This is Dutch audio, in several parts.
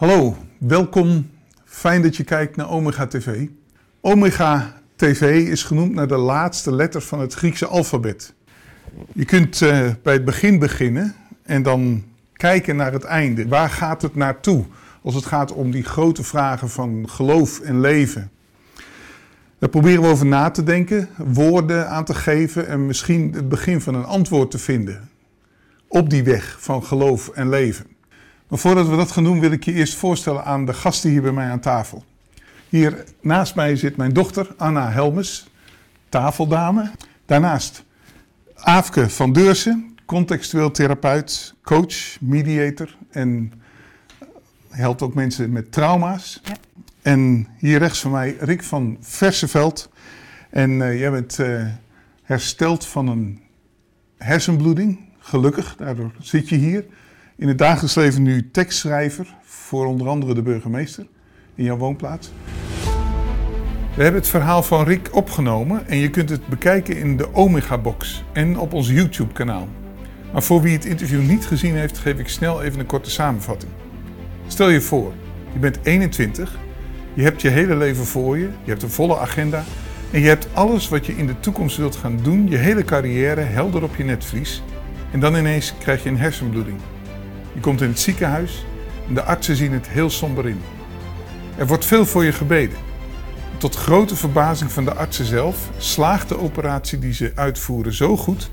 Hallo, welkom. Fijn dat je kijkt naar Omega TV. Omega TV is genoemd naar de laatste letter van het Griekse alfabet. Je kunt uh, bij het begin beginnen en dan kijken naar het einde. Waar gaat het naartoe als het gaat om die grote vragen van geloof en leven? Daar proberen we over na te denken, woorden aan te geven en misschien het begin van een antwoord te vinden op die weg van geloof en leven. Maar voordat we dat gaan doen, wil ik je eerst voorstellen aan de gasten hier bij mij aan tafel. Hier naast mij zit mijn dochter Anna Helmes, tafeldame. Daarnaast Aafke van Deursen, contextueel therapeut, coach, mediator en helpt ook mensen met trauma's. Ja. En hier rechts van mij Rick van Verseveld. En uh, jij bent uh, hersteld van een hersenbloeding, gelukkig, daardoor zit je hier. In het dagelijks leven nu tekstschrijver voor onder andere de burgemeester in jouw woonplaats. We hebben het verhaal van Rick opgenomen en je kunt het bekijken in de Omega-box en op ons YouTube-kanaal. Maar voor wie het interview niet gezien heeft, geef ik snel even een korte samenvatting. Stel je voor, je bent 21, je hebt je hele leven voor je, je hebt een volle agenda en je hebt alles wat je in de toekomst wilt gaan doen, je hele carrière helder op je netvlies. En dan ineens krijg je een hersenbloeding. Je komt in het ziekenhuis en de artsen zien het heel somber in. Er wordt veel voor je gebeden. Tot grote verbazing van de artsen zelf slaagt de operatie die ze uitvoeren zo goed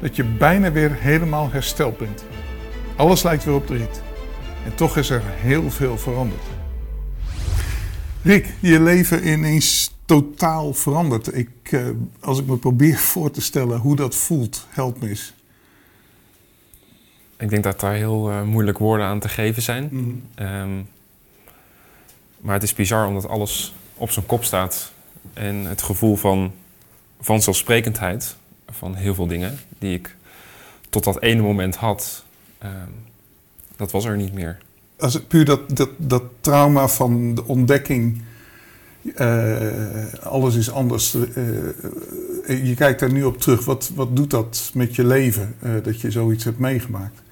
dat je bijna weer helemaal hersteld bent. Alles lijkt weer op de rit. En toch is er heel veel veranderd. Rick, je leven ineens totaal veranderd. Ik, eh, als ik me probeer voor te stellen hoe dat voelt, help me eens. Ik denk dat daar heel uh, moeilijk woorden aan te geven zijn. Mhm. Ehm, maar het is bizar omdat alles op zijn kop staat. En het gevoel van vanzelfsprekendheid van heel veel dingen die ik tot dat ene moment had, ehm, dat was er niet meer. Als het puur dat, dat, dat trauma van de ontdekking, uh, alles is anders. Uh, je kijkt daar nu op terug. Wat, wat doet dat met je leven dat je zoiets hebt meegemaakt?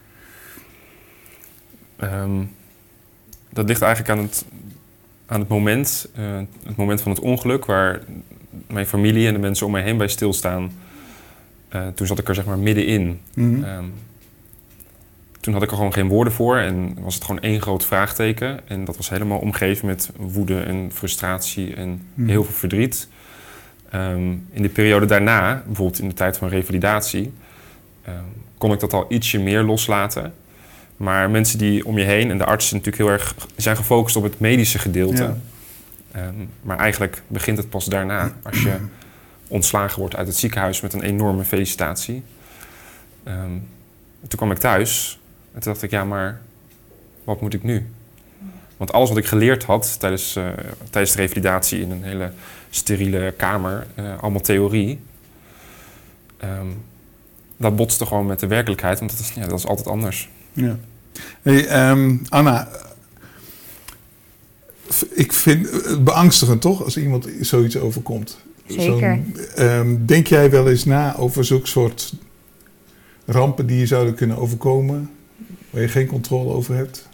Um, dat ligt eigenlijk aan het, aan het moment, uh, het moment van het ongeluk, waar mijn familie en de mensen om mij heen bij stilstaan. Uh, toen zat ik er zeg maar middenin. Mm um, toen had ik er gewoon geen woorden voor en was het gewoon één groot vraagteken. En dat was helemaal omgeven met woede en frustratie en mm. heel veel verdriet. Um, in de periode daarna, bijvoorbeeld in de tijd van revalidatie, kon ik dat al ietsje meer loslaten. Maar mensen die om je heen en de artsen natuurlijk heel erg zijn gefocust op het medische gedeelte. Ehm, maar eigenlijk begint het pas daarna, als je ontslagen wordt uit het ziekenhuis met een enorme felicitatie. Ehm, toen kwam ik thuis en toen dacht ik, ja, maar wat moet ik nu? Want alles wat ik geleerd had tijdens, uh, tijdens de revalidatie in een hele steriele kamer, uh, allemaal theorie, um, dat botste gewoon met de werkelijkheid, want dat is, ja, dat is altijd anders. Ja. Hey, um, Anna, ik vind het beangstigend toch als iemand zoiets overkomt. Zeker. Um, denk jij wel eens na over zulke soort rampen die je zouden kunnen overkomen, waar je geen controle over hebt?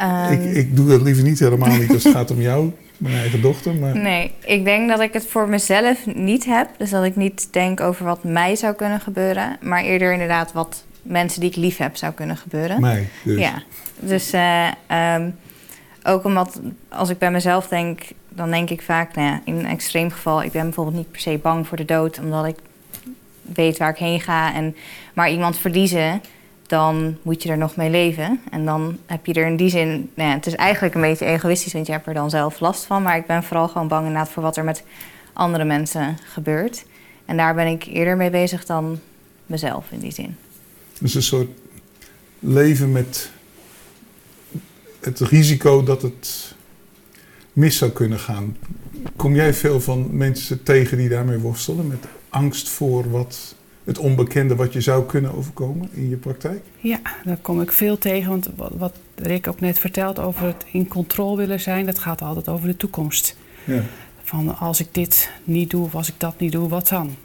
Um, ik, ik doe dat liever niet helemaal niet als het gaat om jou, mijn eigen dochter. Maar... Nee, ik denk dat ik het voor mezelf niet heb. Dus dat ik niet denk over wat mij zou kunnen gebeuren, maar eerder inderdaad wat mensen die ik lief heb zou kunnen gebeuren. Mij, dus. Ja, dus uh, um, ook omdat als ik bij mezelf denk, dan denk ik vaak, nou ja, in een extreem geval, ik ben bijvoorbeeld niet per se bang voor de dood, omdat ik weet waar ik heen ga. En, maar iemand verliezen, dan moet je er nog mee leven. En dan heb je er in die zin, nou ja, het is eigenlijk een beetje egoïstisch, want je hebt er dan zelf last van. Maar ik ben vooral gewoon bang inderdaad voor wat er met andere mensen gebeurt. En daar ben ik eerder mee bezig dan mezelf in die zin. Dus een soort leven met het risico dat het mis zou kunnen gaan. Kom jij veel van mensen tegen die daarmee worstelen? Met angst voor wat het onbekende wat je zou kunnen overkomen in je praktijk? Ja, daar kom ik veel tegen. Want wat Rick ook net vertelt over het in controle willen zijn, dat gaat altijd over de toekomst. Ja. Van als ik dit niet doe of als ik dat niet doe, wat dan?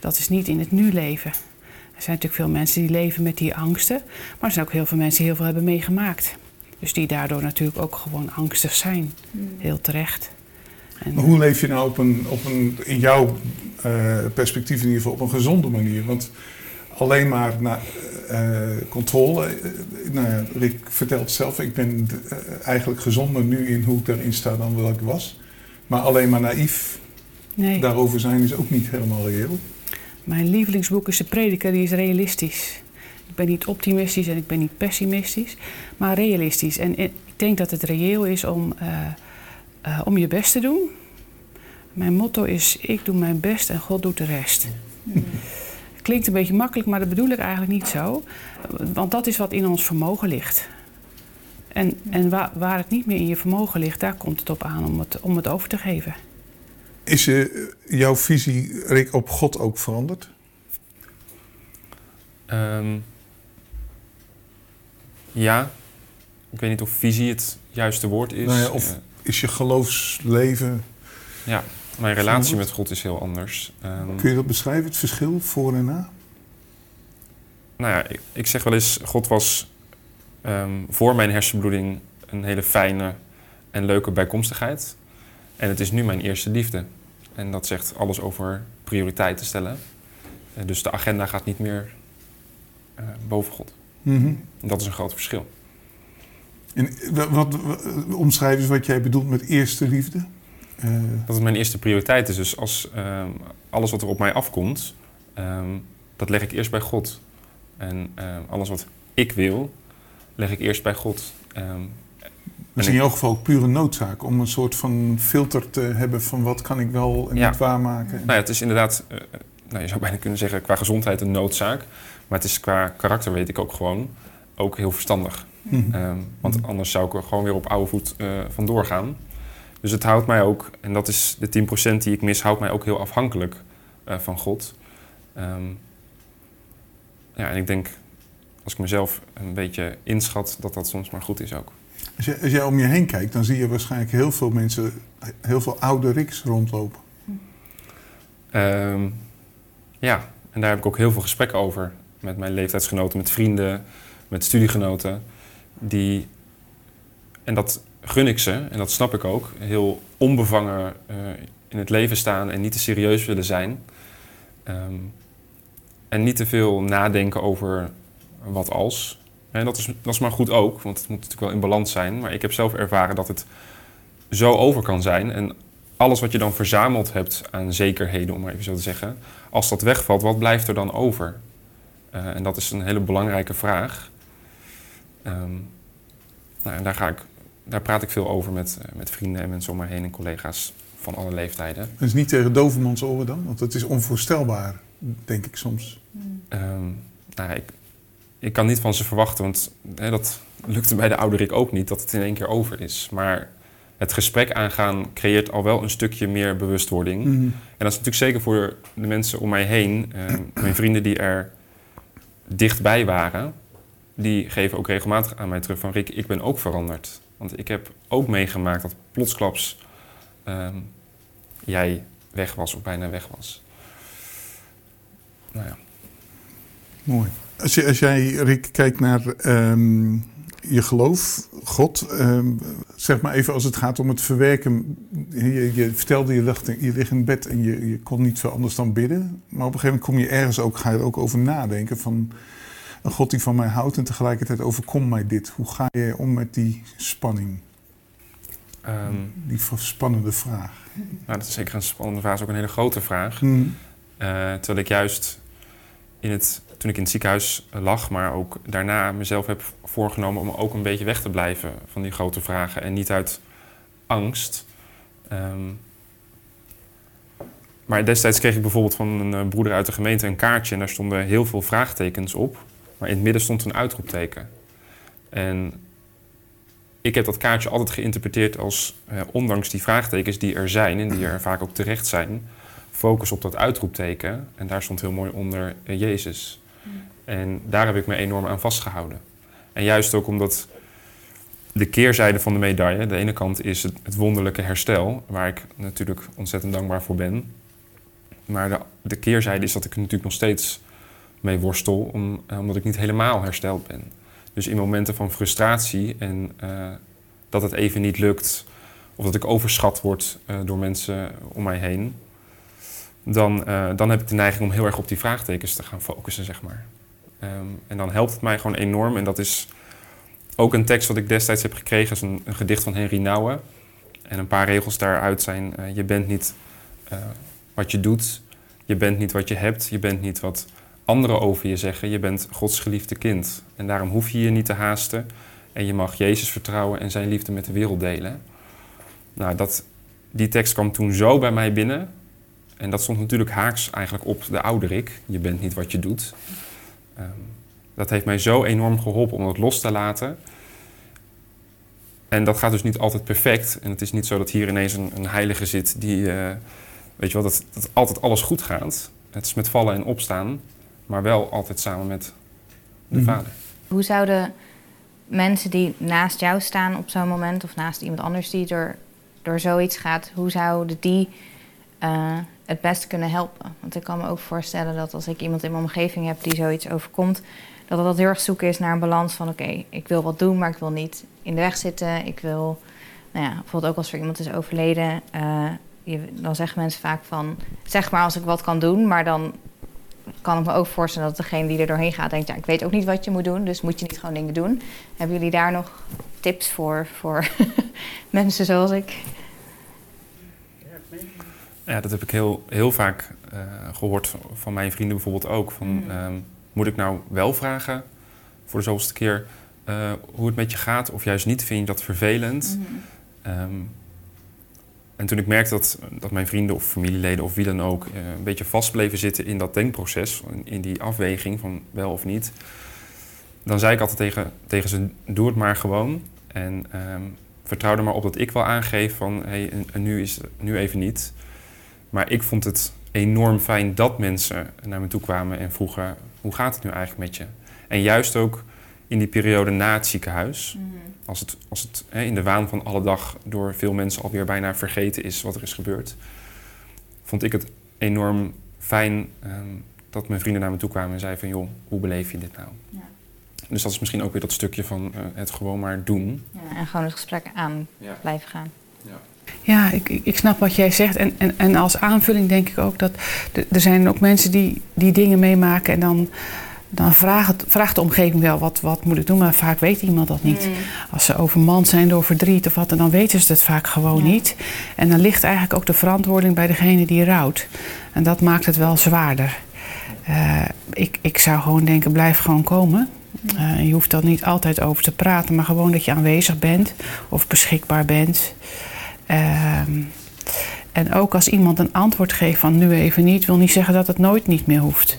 Dat is niet in het nu leven. Er zijn natuurlijk veel mensen die leven met die angsten. Maar er zijn ook heel veel mensen die heel veel hebben meegemaakt. Dus die daardoor natuurlijk ook gewoon angstig zijn. Hmm. Heel terecht. En, maar hoe leef je nou op een, op een in jouw uh, perspectief in ieder geval, op een gezonde manier? Want alleen maar naar uh, controle. Uh, nou ja, Rick vertelt zelf, ik ben eigenlijk gezonder nu in hoe ik daarin sta dan wat ik was. Maar alleen maar naïef nee. daarover zijn is ook niet helemaal reëel. Mijn lievelingsboek is De Prediker, die is realistisch. Ik ben niet optimistisch en ik ben niet pessimistisch, maar realistisch. En ik denk dat het reëel is om, uh, om je best te doen. Mijn motto is: ik doe mijn best en God doet de rest. Klinkt een beetje makkelijk, maar dat bedoel ik eigenlijk niet zo. Want dat is wat in ons vermogen ligt. En, en waar, waar het niet meer in je vermogen ligt, daar komt het op aan om het, om het over te geven. Is je, jouw visie, Rick, op God ook veranderd? Um, ja. Ik weet niet of visie het juiste woord is. Nou ja, of uh, is je geloofsleven... Ja, mijn relatie met God is heel anders. Um, Kun je dat beschrijven, het verschil voor en na? Nou ja, ik, ik zeg wel eens, God was um, voor mijn hersenbloeding een hele fijne en leuke bijkomstigheid. En het is nu mijn eerste liefde. En dat zegt alles over prioriteiten stellen. En dus de agenda gaat niet meer uh, boven God. Mm -hmm. Dat is een groot verschil. En wat, wat, omschrijf eens wat jij bedoelt met eerste liefde? Uh... Dat het mijn eerste prioriteit is. Dus als um, alles wat er op mij afkomt, um, dat leg ik eerst bij God. En um, alles wat ik wil, leg ik eerst bij God. Is in jouw geval ook pure noodzaak om een soort van filter te hebben van wat kan ik wel en ja. niet waarmaken. Nou ja, het is inderdaad, uh, nou, je zou bijna kunnen zeggen qua gezondheid een noodzaak. Maar het is qua karakter, weet ik ook gewoon, ook heel verstandig. Mm-hmm. Um, want mm-hmm. anders zou ik er gewoon weer op oude voet uh, vandoor gaan. Dus het houdt mij ook, en dat is de 10% die ik mis, houdt mij ook heel afhankelijk uh, van God. Um, ja, en ik denk, als ik mezelf een beetje inschat, dat dat soms maar goed is ook. Als, als jij om je heen kijkt, dan zie je waarschijnlijk heel veel mensen, heel veel oude Riks rondlopen. Um, ja, en daar heb ik ook heel veel gesprekken over met mijn leeftijdsgenoten, met vrienden, met studiegenoten. Die, en dat gun ik ze, en dat snap ik ook, heel onbevangen uh, in het leven staan en niet te serieus willen zijn. Um, en niet te veel nadenken over wat als. En dat is, dat is maar goed ook, want het moet natuurlijk wel in balans zijn. Maar ik heb zelf ervaren dat het zo over kan zijn. En alles wat je dan verzameld hebt aan zekerheden, om maar even zo te zeggen, als dat wegvalt, wat blijft er dan over? Uh, en dat is een hele belangrijke vraag. Um, nou, en daar, ga ik, daar praat ik veel over met, uh, met vrienden en mensen om me heen en collega's van alle leeftijden. Dat is niet tegen dovermans oren dan? Want het is onvoorstelbaar, denk ik soms. Um, nou, ik, ik kan niet van ze verwachten, want hè, dat lukte bij de oude Rick ook niet, dat het in één keer over is. Maar het gesprek aangaan creëert al wel een stukje meer bewustwording. Mm -hmm. En dat is natuurlijk zeker voor de mensen om mij heen, uh, mijn vrienden die er dichtbij waren, die geven ook regelmatig aan mij terug van Rick, ik ben ook veranderd. Want ik heb ook meegemaakt dat plotsklaps uh, jij weg was of bijna weg was. Nou ja. Mooi. Als, je, als jij, Rick, kijkt naar um, je geloof, God, um, zeg maar even als het gaat om het verwerken. Je, je vertelde, je ligt, je ligt in bed en je, je kon niet veel anders dan bidden. Maar op een gegeven moment kom je ergens ook, ga je er ook over nadenken van een God die van mij houdt en tegelijkertijd overkomt mij dit. Hoe ga je om met die spanning? Um, die spannende vraag. Nou, dat is zeker een spannende vraag, is ook een hele grote vraag. Mm. Uh, terwijl ik juist in het, toen ik in het ziekenhuis lag, maar ook daarna mezelf heb voorgenomen om ook een beetje weg te blijven van die grote vragen en niet uit angst. Um, maar destijds kreeg ik bijvoorbeeld van een broeder uit de gemeente een kaartje en daar stonden heel veel vraagtekens op, maar in het midden stond een uitroepteken. En ik heb dat kaartje altijd geïnterpreteerd als, eh, ondanks die vraagtekens die er zijn en die er vaak ook terecht zijn, focus op dat uitroepteken. En daar stond heel mooi onder uh, Jezus. En daar heb ik me enorm aan vastgehouden. En juist ook omdat de keerzijde van de medaille, de ene kant is het, wonderlijke herstel, waar ik natuurlijk ontzettend dankbaar voor ben. Maar de, de keerzijde is dat ik er natuurlijk nog steeds mee worstel, om, omdat ik niet helemaal hersteld ben. Dus in momenten van frustratie en eh, dat het even niet lukt, of dat ik overschat word uh, door mensen om mij heen, dan, uh, dan heb ik de neiging om heel erg op die vraagtekens te gaan focussen, zeg maar. Um, en dan helpt het mij gewoon enorm. En dat is ook een tekst wat ik destijds heb gekregen, is een, gedicht van Henry Nouwen. En een paar regels daaruit zijn: uh, je bent niet wat je doet, je bent niet wat je hebt, je bent niet wat anderen over je zeggen. Je bent Gods geliefde kind. En daarom hoef je je niet te haasten. En je mag Jezus vertrouwen en zijn liefde met de wereld delen. Nou, dat, die tekst kwam toen zo bij mij binnen. En dat stond natuurlijk haaks eigenlijk op de ouderik. Je bent niet wat je doet. Um, dat heeft mij zo enorm geholpen om dat los te laten. En dat gaat dus niet altijd perfect. En het is niet zo dat hier ineens een, een heilige zit die, uh, weet je wel, dat, dat altijd alles goed gaat. Het is met vallen en opstaan maar wel altijd samen met de Mhm. vader. Hoe zouden mensen die naast jou staan op zo'n moment, of naast iemand anders die door, door zoiets gaat, hoe zouden die eh, het best kunnen helpen? Want ik kan me ook voorstellen dat als ik iemand in mijn omgeving heb die zoiets overkomt, dat het heel erg zoeken is naar een balans van: oké, ik wil wat doen, maar ik wil niet in de weg zitten. Ik wil, nou ja, bijvoorbeeld ook als er iemand is overleden, eh, dan zeggen mensen vaak van: zeg maar als ik wat kan doen, maar dan kan ik me ook voorstellen dat degene die er doorheen gaat denkt: ja, ik weet ook niet wat je moet doen, dus moet je niet gewoon dingen doen. Hebben jullie daar nog tips voor, voor mensen zoals ik? Ja, dat heb ik heel, heel vaak uh, gehoord van, mijn vrienden bijvoorbeeld ook. Van, Mm. um, moet ik nou wel vragen voor de zoveelste keer uh, hoe het met je gaat, of juist niet? Vind je dat vervelend? Mm. Um, en toen ik merkte dat, dat mijn vrienden of familieleden of wie dan ook uh, een beetje vast bleven zitten in dat denkproces, in, in, die afweging van wel of niet, dan zei ik altijd tegen, tegen ze: doe het maar gewoon. En um, vertrouw er maar op dat ik wel aangeef van hé, hey, nu, is, nu even niet. Maar ik vond het enorm fijn dat mensen naar me toe kwamen en vroegen: hoe gaat het nu eigenlijk met je? En juist ook in die periode na het ziekenhuis. Mhm. Mm -hmm. Als het, als het hè, in de waan van alle dag door veel mensen alweer bijna vergeten is wat er is gebeurd. Vond ik het enorm fijn um, dat mijn vrienden naar me toe kwamen en zeiden van joh, hoe beleef je dit nou? Ja. Dus dat is misschien ook weer dat stukje van uh, het gewoon maar doen. Ja, en gewoon het gesprek aan ja. blijven gaan. Ja, ik, ik snap wat jij zegt. En, en, en als aanvulling denk ik ook dat er zijn ook mensen die, die dingen meemaken en dan, dan vraagt, vraagt de omgeving wel wat, wat moet ik doen, maar vaak weet iemand dat niet. Mm. Als ze overmand zijn door verdriet of wat, dan weten ze het vaak gewoon Ja. niet. En dan ligt eigenlijk ook de verantwoording bij degene die rouwt. En dat maakt het wel zwaarder. Uh, ik, ik zou gewoon denken, blijf gewoon komen. Uh, je hoeft er niet altijd over te praten, maar gewoon dat je aanwezig bent of beschikbaar bent. Uh, en ook als iemand een antwoord geeft van nu even niet, wil niet zeggen dat het nooit niet meer hoeft.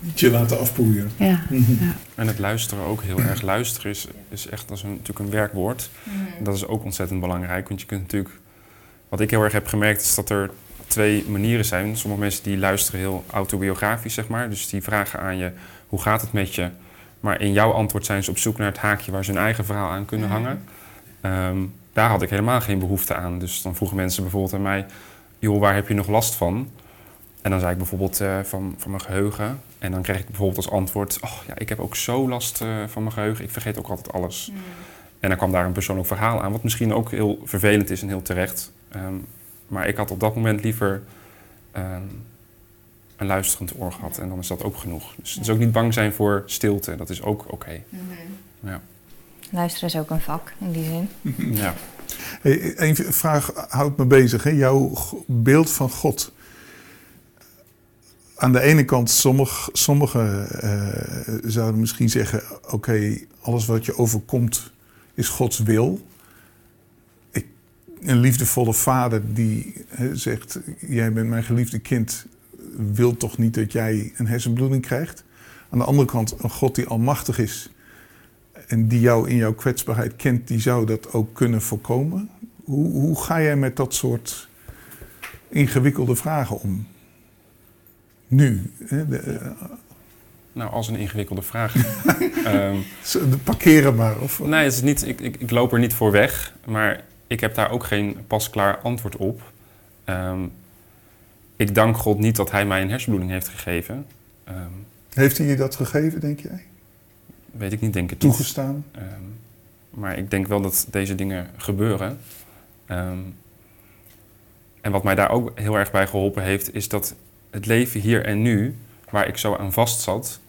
Niet je laten afpoeieren. Ja. ja. En het luisteren ook heel erg. Luisteren is, is echt is een, natuurlijk een werkwoord. Mm. Dat is ook ontzettend belangrijk. Want je kunt natuurlijk. Wat ik heel erg heb gemerkt is dat er twee manieren zijn. Sommige mensen die luisteren heel autobiografisch, zeg maar. Dus die vragen aan je: hoe gaat het met je? Maar in jouw antwoord zijn ze op zoek naar het haakje waar ze hun eigen verhaal aan kunnen hangen. Um, daar had ik helemaal geen behoefte aan. Dus dan vroegen mensen bijvoorbeeld aan mij: joh, waar heb je nog last van? En dan zei ik bijvoorbeeld uh, van, van mijn geheugen. En dan kreeg ik bijvoorbeeld als antwoord: oh, ja, ik heb ook zo last uh, van mijn geheugen. Ik vergeet ook altijd alles. Mm. En dan kwam daar een persoonlijk verhaal aan, wat misschien ook heel vervelend is en heel terecht. Um, maar ik had op dat moment liever um, een luisterend oor gehad. En dan is dat ook genoeg. Dus, dus ook niet bang zijn voor stilte. Dat is ook oké. Okay. Mm -hmm. ja. Luisteren is ook een vak in die zin. ja. Een vraag houdt me bezig. Hè? Jouw beeld van God. Aan de ene kant, sommigen sommige, uh, zouden misschien zeggen: Oké, alles wat je overkomt is Gods wil. Ik, een liefdevolle vader die he, zegt: Jij bent mijn geliefde kind, wil toch niet dat jij een hersenbloeding krijgt? Aan de andere kant, een God die almachtig is en die jou in jouw kwetsbaarheid kent, die zou dat ook kunnen voorkomen. Hoe, hoe ga jij met dat soort ingewikkelde vragen om? Nu. Hè? De, uh... Nou, als een ingewikkelde vraag. um, parkeren maar. Of... Nee, het is niet, ik, ik, ik, loop er niet voor weg, maar ik heb daar ook geen pasklaar antwoord op. Um, ik dank God niet dat Hij mij een hersenbloeding heeft gegeven. Um, heeft Hij je dat gegeven, denk jij? Weet ik niet, denk niet. Toegestaan? Ehm, maar ik denk wel dat deze dingen gebeuren. Ehm, en wat mij daar ook heel erg bij geholpen heeft, is dat het leven hier en nu, waar ik zo aan vast zat,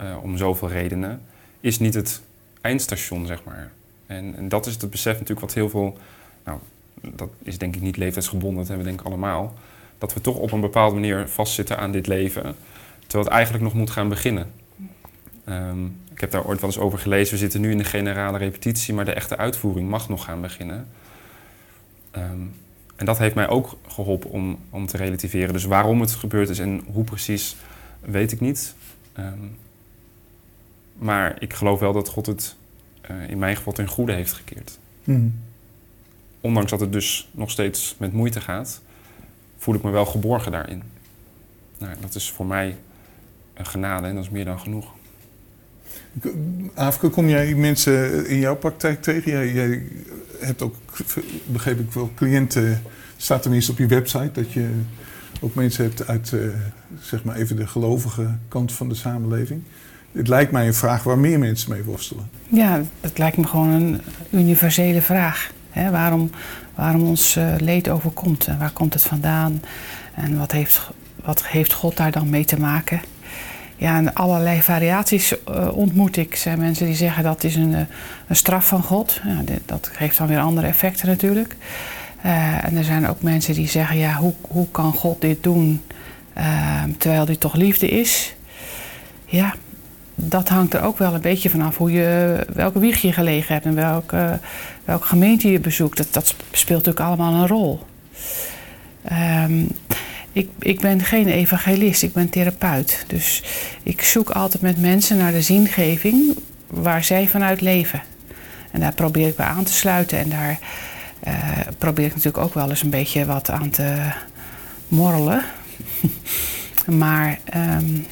uh, om zoveel redenen, is niet het eindstation, zeg maar. En, en, dat is het besef natuurlijk wat heel veel, nou, dat is denk ik niet leeftijdsgebonden, dat hebben we denk ik allemaal, dat we toch op een bepaalde manier vastzitten aan dit leven, terwijl het eigenlijk nog moet gaan beginnen. Um, ik heb daar ooit wel eens over gelezen. We zitten nu in de generale repetitie, maar de echte uitvoering mag nog gaan beginnen. Um, en dat heeft mij ook geholpen om, om te relativeren. Dus waarom het gebeurd is en hoe precies, weet ik niet. Um, maar ik geloof wel dat God het uh, in mijn geval ten goede heeft gekeerd. Mm. Ondanks dat het dus nog steeds met moeite gaat, voel ik me wel geborgen daarin. Nou, dat is voor mij een genade en dat is meer dan genoeg. Afke, kom jij mensen in jouw praktijk tegen? Jij, hebt ook, begreep ik wel, cliënten, staat tenminste op je website, dat je ook mensen hebt uit, uh, zeg maar even de gelovige kant van de samenleving. Het lijkt mij een vraag waar meer mensen mee worstelen. Ja, het lijkt me gewoon een universele vraag. Waarom, waarom ons uh, leed overkomt en waar komt het vandaan? En wat heeft, wat heeft God daar dan mee te maken? Ja, en allerlei variaties uh, ontmoet ik. Er zijn mensen die zeggen dat is een, een straf van God. Ja, dat geeft dan weer andere effecten natuurlijk. Uh, en er zijn ook mensen die zeggen, ja, hoe, hoe kan God dit doen uh, terwijl dit toch liefde is? Ja, dat hangt er ook wel een beetje vanaf hoe je, welke wieg je gelegen hebt en welke, welke gemeente je bezoekt. Dat, dat speelt natuurlijk allemaal een rol. Um, ik, ik ben geen evangelist, ik ben therapeut. Dus ik zoek altijd met mensen naar de zingeving waar zij vanuit leven. En daar probeer ik bij aan te sluiten. En daar uh, probeer ik natuurlijk ook wel eens een beetje wat aan te morrelen. maar. Um...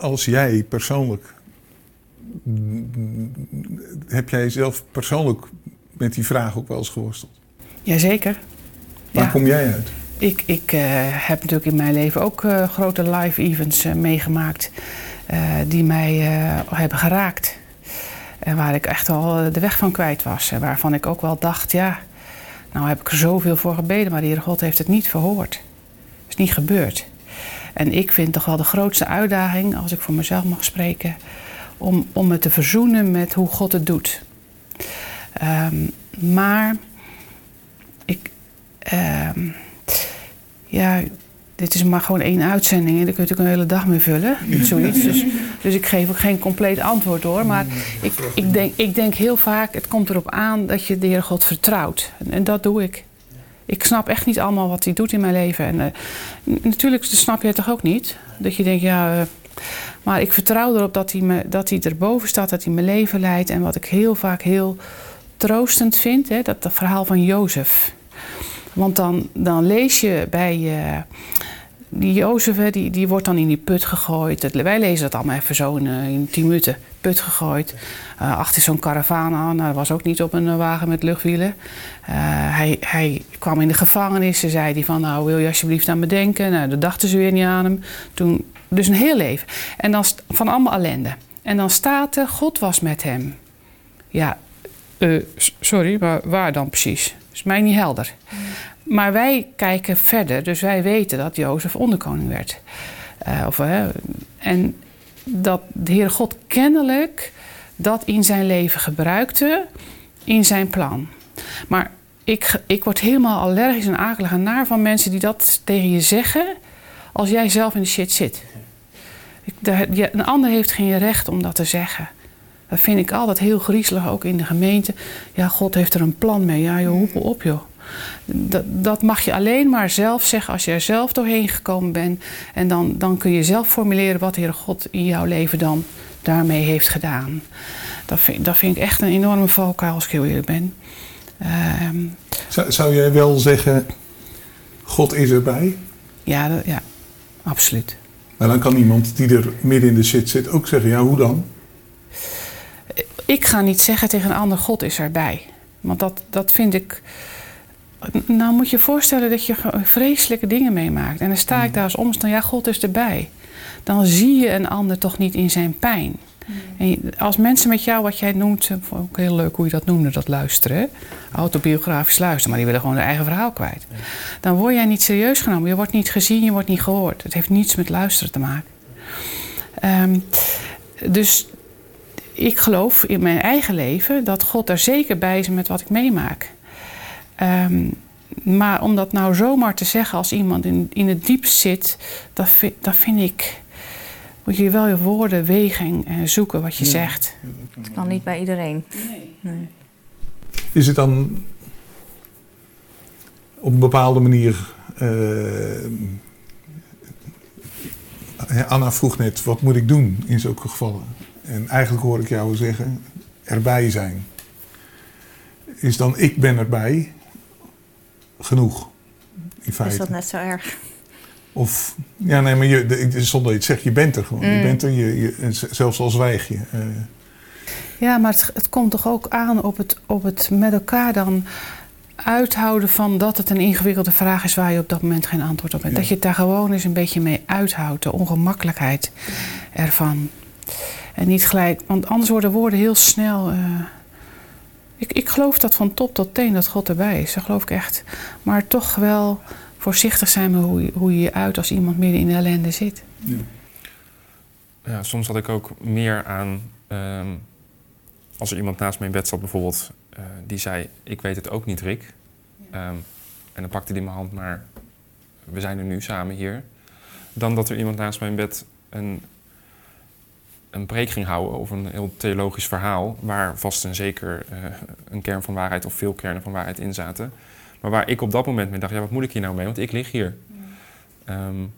Als jij persoonlijk. Heb jij zelf persoonlijk met die vraag ook wel eens geworsteld? Jazeker. Waar ja. kom jij uit? Ik, ik uh, heb natuurlijk in mijn leven ook uh, grote live events uh, meegemaakt die mij hebben geraakt. En waar ik echt al de weg van kwijt was. En waarvan ik ook wel dacht, ja, nou heb ik er zoveel voor gebeden, maar de Heer God heeft het niet verhoord. Het is niet gebeurd. En ik vind toch wel de grootste uitdaging, als ik voor mezelf mag spreken, om, om me te verzoenen met hoe God het doet. Um, maar ik. Um, ja, dit is maar gewoon één uitzending en daar kun je natuurlijk een hele dag mee vullen. Zoiets. Dus, dus ik geef ook geen compleet antwoord hoor. Maar ik, ik, denk, ik denk heel vaak, het komt erop aan dat je de Heer God vertrouwt. En, en dat doe ik. Ik snap echt niet allemaal wat hij doet in mijn leven. En uh, natuurlijk snap je het toch ook niet. Dat je denkt, ja... Uh, maar ik vertrouw erop dat hij, me, dat hij erboven staat, dat hij mijn leven leidt. En wat ik heel vaak heel troostend vind, hè, dat, dat verhaal van Jozef. Want dan, dan lees je bij uh, die Jozef, die, die wordt dan in die put gegooid. wij lezen dat allemaal even zo in, uh, in tien minuten. Put gegooid. Uh, achter zo'n karavaan aan. Nou, dat was ook niet op een wagen met luchtwielen. hij, hij kwam in de gevangenis. Ze zei die van, nou wil je alsjeblieft aan me denken. Nou, dat dachten ze weer niet aan hem. Toen, dus een heel leven. En dan van allemaal ellende. En dan staat er, God was met hem. Ja, sorry, maar waar dan precies? Is mij niet helder. Maar wij kijken verder, dus wij weten dat Jozef onderkoning werd. Uh, of, uh, en dat de Heere God kennelijk dat in zijn leven gebruikte in zijn plan. Maar ik, ik word helemaal allergisch en akelig en naar van mensen die dat tegen je zeggen als jij zelf in de shit zit. Ik, een ander heeft geen recht om dat te zeggen. Dat vind ik altijd heel griezelig, ook in de gemeente. Ja, God heeft er een plan mee. Ja, joh, hoepel op, joh. Dat, dat, mag je alleen maar zelf zeggen als je er zelf doorheen gekomen bent. En dan, dan kun je zelf formuleren wat de Heer God in jouw leven dan daarmee heeft gedaan. Dat vind, dat vind ik echt een enorme valkuil als ik heel eerlijk ben. Um, zou, zou jij wel zeggen, God is erbij? Ja, dat, ja, absoluut. Maar dan kan iemand die er midden in de shit zit ook zeggen, ja, hoe dan? Ik ga niet zeggen tegen een ander, God is erbij. Want dat, dat vind ik... Nou moet je je voorstellen dat je vreselijke dingen meemaakt. En dan sta ik daar als omstander, ja, God is erbij. Dan zie je een ander toch niet in zijn pijn. En als mensen met jou, wat jij noemt, ook heel leuk hoe je dat noemde, dat luisteren, autobiografisch luisteren, maar die willen gewoon hun eigen verhaal kwijt. Dan word jij niet serieus genomen. Je wordt niet gezien, je wordt niet gehoord. Het heeft niets met luisteren te maken. Um, dus ik geloof in mijn eigen leven dat God daar zeker bij is met wat ik meemaak. Um, maar om dat nou zomaar te zeggen als iemand in, in het diep zit, dat, vind, dat vind ik. Moet je wel je woorden wegen en zoeken wat je zegt. Het kan niet bij iedereen. Nee. Is het dan op een bepaalde manier. Uh, Anna vroeg net: wat moet ik doen in zulke gevallen? En eigenlijk hoor ik jou zeggen: erbij zijn. Is dan ik ben erbij genoeg. In feite. Is dat net zo erg? Of, ja, nee, maar je, zonder je het zegt, je bent er gewoon. Je mm. bent er, je, je, zelfs al zwijg je. Uh. Ja, maar het, het, komt toch ook aan op het, op het met elkaar dan uithouden van dat het een ingewikkelde vraag is waar je op dat moment geen antwoord op hebt. Dat je het daar gewoon eens een beetje mee uithoudt, de ongemakkelijkheid ervan. En niet gelijk, want anders worden woorden heel snel. Uh, ik, ik geloof dat van top tot teen dat God erbij is. Dat geloof ik echt. Maar toch wel voorzichtig zijn met hoe, je, hoe je je uit als iemand midden in de ellende zit. Ja, ja soms had ik ook meer aan. Ehm, als er iemand naast me in bed zat, bijvoorbeeld, uh, die zei: Ik weet het ook niet, Rick. Um, en dan pakte hij mijn hand, maar we zijn er nu samen hier. Dan dat er iemand naast mij in bed een een preek ging houden over een heel theologisch verhaal, waar vast en zeker uh, een kern van waarheid of veel kernen van waarheid in zaten. Maar waar ik op dat moment mee dacht, ja, wat moet ik hier nou mee? Want ik lig hier. Um,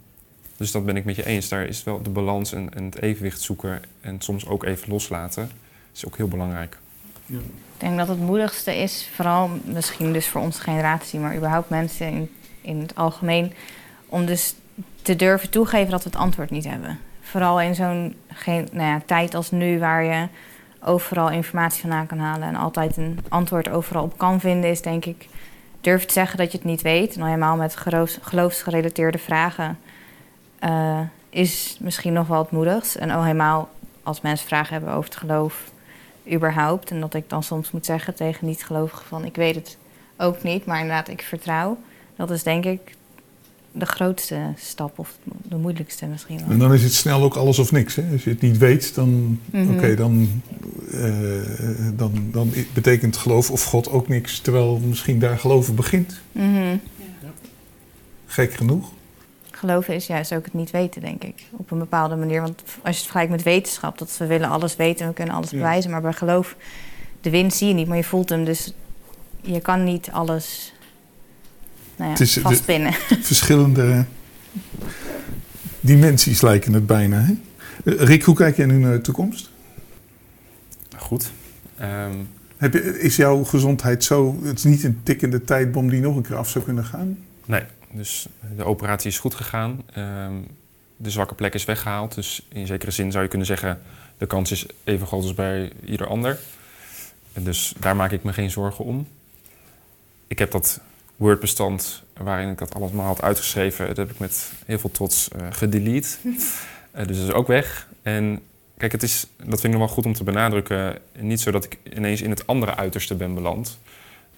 dus dat ben ik met je eens. Daar is wel de balans en, en, het evenwicht zoeken en soms ook even loslaten, is ook heel belangrijk. Ja. Ik denk dat het moedigste is, vooral misschien dus voor onze generatie, maar überhaupt mensen in, in het algemeen, om dus te durven toegeven dat we het antwoord niet hebben. Vooral in zo'n nou ja, tijd als nu, waar je overal informatie vandaan kan halen en altijd een antwoord overal op kan vinden, is denk ik durf te zeggen dat je het niet weet. Nou helemaal met geloofsgerelateerde vragen uh, is misschien nog wel het moedigst. En al helemaal als mensen vragen hebben over het geloof überhaupt. En dat ik dan soms moet zeggen tegen niet-gelovigen van ik weet het ook niet, maar inderdaad ik vertrouw. Dat is denk ik de grootste stap of de moeilijkste misschien wel. En dan is het snel ook alles of niks. Hè? Als je het niet weet, dan, mm oké, dan, uh, dan, dan betekent geloof of God ook niks. Terwijl misschien daar geloven begint. Mm -hmm. ja. Gek genoeg. Geloven is juist ook het niet weten, denk ik. Op een bepaalde manier. Want als je het vergelijkt met wetenschap, dat we willen alles weten en we kunnen alles bewijzen. Maar bij geloof, de wind zie je niet, maar je voelt hem. Dus je kan niet alles nou ja, het is vastpinnen. verschillende dimensies lijken het bijna. Hè? Eh, Rick, hoe kijk jij nu naar de toekomst? Goed. Um... Heb je, is jouw gezondheid zo... Het is niet een tikkende tijdbom die nog een keer af zou kunnen gaan? Nee, dus de operatie is goed gegaan. Um, de zwakke plek is weggehaald. Dus in zekere zin zou je kunnen zeggen... de kans is even groot als bij ieder ander. En dus daar maak ik me geen zorgen om. Ik heb dat Word-bestand waarin ik dat allemaal had uitgeschreven. Dat heb ik met heel veel trots uh, gedelete. uh, dus dat is ook weg. En kijk, het is, dat vind ik nog wel goed om te benadrukken. Niet zo dat ik ineens in het andere uiterste ben beland.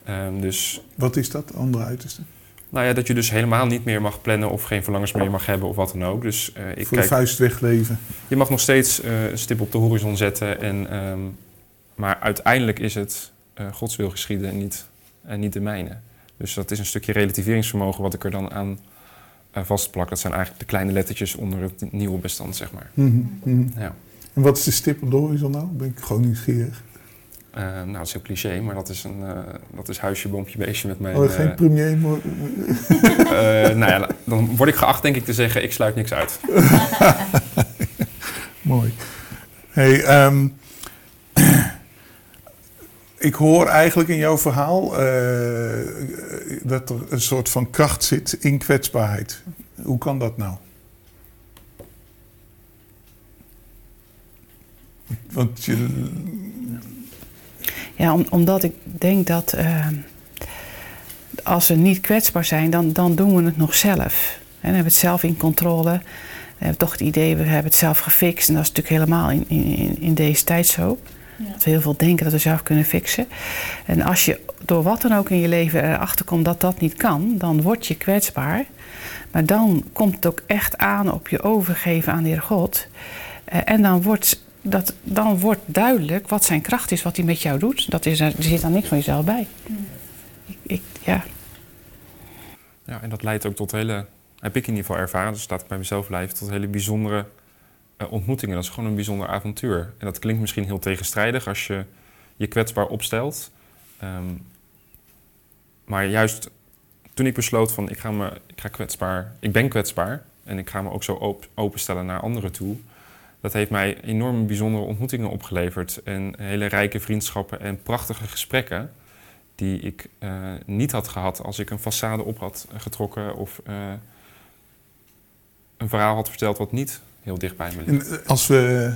Um, dus, Wat is dat, andere uiterste? Nou ja, dat je dus helemaal niet meer mag plannen of geen verlangens meer mag hebben of wat dan ook. Dus, uh, ik Voor kijk, de vuist wegleven. Je mag nog steeds een stip op de horizon zetten. En, um, maar uiteindelijk is het Gods wil geschieden en niet, en niet de mijne. Dus dat is een stukje relativeringsvermogen wat ik er dan aan uh, vastplak. Dat zijn eigenlijk de kleine lettertjes onder het nieuwe bestand, zeg maar. Mm -hmm. Ja. En wat is de stip op de horizon nou? Ben ik gewoon nieuwsgierig. Uh, nou, dat is heel cliché, maar dat is, een, uh, dat is huisje, boompje, beestje met mijn... Oh, geen premier, maar... nou ja, dan word ik geacht denk ik te zeggen, ik sluit niks uit. Mooi. Hey, um, ik hoor eigenlijk in jouw verhaal uh, dat er een soort van kracht zit in kwetsbaarheid. Hoe kan dat nou? Want je... Ja, omdat ik denk dat uh, als we niet kwetsbaar zijn, dan, dan doen we het nog zelf. En dan hebben we het zelf in controle. We hebben toch het idee, we hebben het zelf gefixt. En dat is natuurlijk helemaal in, in, in deze tijd zo. Dat we heel veel denken dat we zelf kunnen fixen. En als je door wat dan ook in je leven erachter komt dat dat niet kan, dan word je kwetsbaar. Maar dan komt het ook echt aan op je overgeven aan de Heer God. Eh, en dan wordt, dat, dan wordt duidelijk wat zijn kracht is, wat hij met jou doet. Dat is, er zit dan niks van jezelf bij. Ik, ik, ja. ja, en dat leidt ook tot hele, heb ik in ieder geval ervaren, dus staat ik bij mezelf blijven, tot hele bijzondere ontmoetingen. Dat is gewoon een bijzonder avontuur. En dat klinkt misschien heel tegenstrijdig als je je kwetsbaar opstelt. Um, maar juist toen ik besloot van ik ga, me, ik ga kwetsbaar, ik ben kwetsbaar en ik ga me ook zo op, openstellen naar anderen toe. Dat heeft mij enorm bijzondere ontmoetingen opgeleverd en hele rijke vriendschappen en prachtige gesprekken die ik uh, niet had gehad als ik een façade op had getrokken of uh, een verhaal had verteld wat niet heel dicht bij me ligt. En als we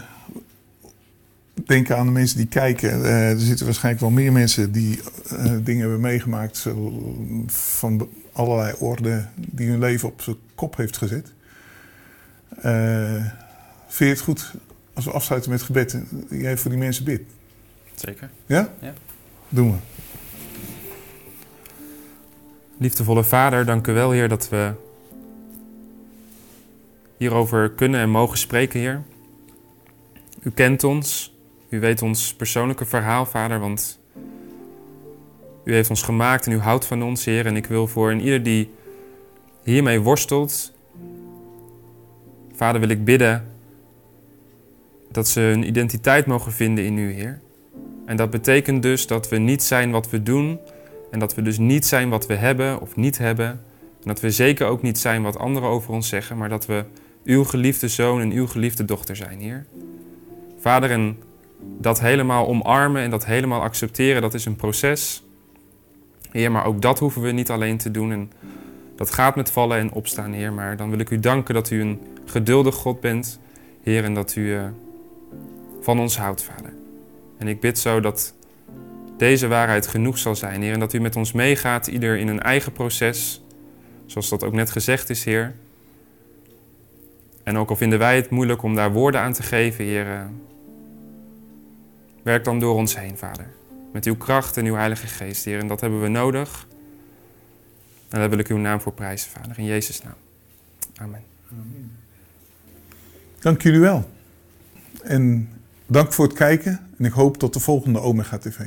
denken aan de mensen die kijken, uh, er zitten waarschijnlijk wel meer mensen die dingen hebben meegemaakt van allerlei orde die hun leven op zijn kop heeft gezet. vind je het goed als we afsluiten met gebed, jij voor die mensen bidt? Zeker. Ja? Ja. Doen we. Liefdevolle Vader, dank u wel, Heer, dat we hierover kunnen en mogen spreken, Heer. U kent ons, u weet ons persoonlijke verhaal, Vader, want u heeft ons gemaakt en u houdt van ons, Heer. En ik wil voor een ieder die hiermee worstelt, Vader, wil ik bidden dat ze hun identiteit mogen vinden in u, Heer. En dat betekent dus dat we niet zijn wat we doen en dat we dus niet zijn wat we hebben of niet hebben. En dat we zeker ook niet zijn wat anderen over ons zeggen, maar dat we uw geliefde zoon en uw geliefde dochter zijn, Heer. Vader, en dat helemaal omarmen en dat helemaal accepteren, dat is een proces. Heer, maar ook dat hoeven we niet alleen te doen. En dat gaat met vallen en opstaan, Heer. Maar dan wil ik u danken dat u een geduldig God bent, Heer, en dat u uh, van ons houdt, Vader. En ik bid zo dat deze waarheid genoeg zal zijn, Heer. En dat u met ons meegaat, ieder in een eigen proces. Zoals dat ook net gezegd is, Heer. En ook al vinden wij het moeilijk om daar woorden aan te geven, Heer. Uh, werk dan door ons heen, Vader. Met uw kracht en uw Heilige Geest, Heer. En dat hebben we nodig. En daar wil ik uw naam voor prijzen, Vader. In Jezus' naam. Amen. Amen. Dank jullie wel. En dank voor het kijken. En ik hoop tot de volgende Omega TV.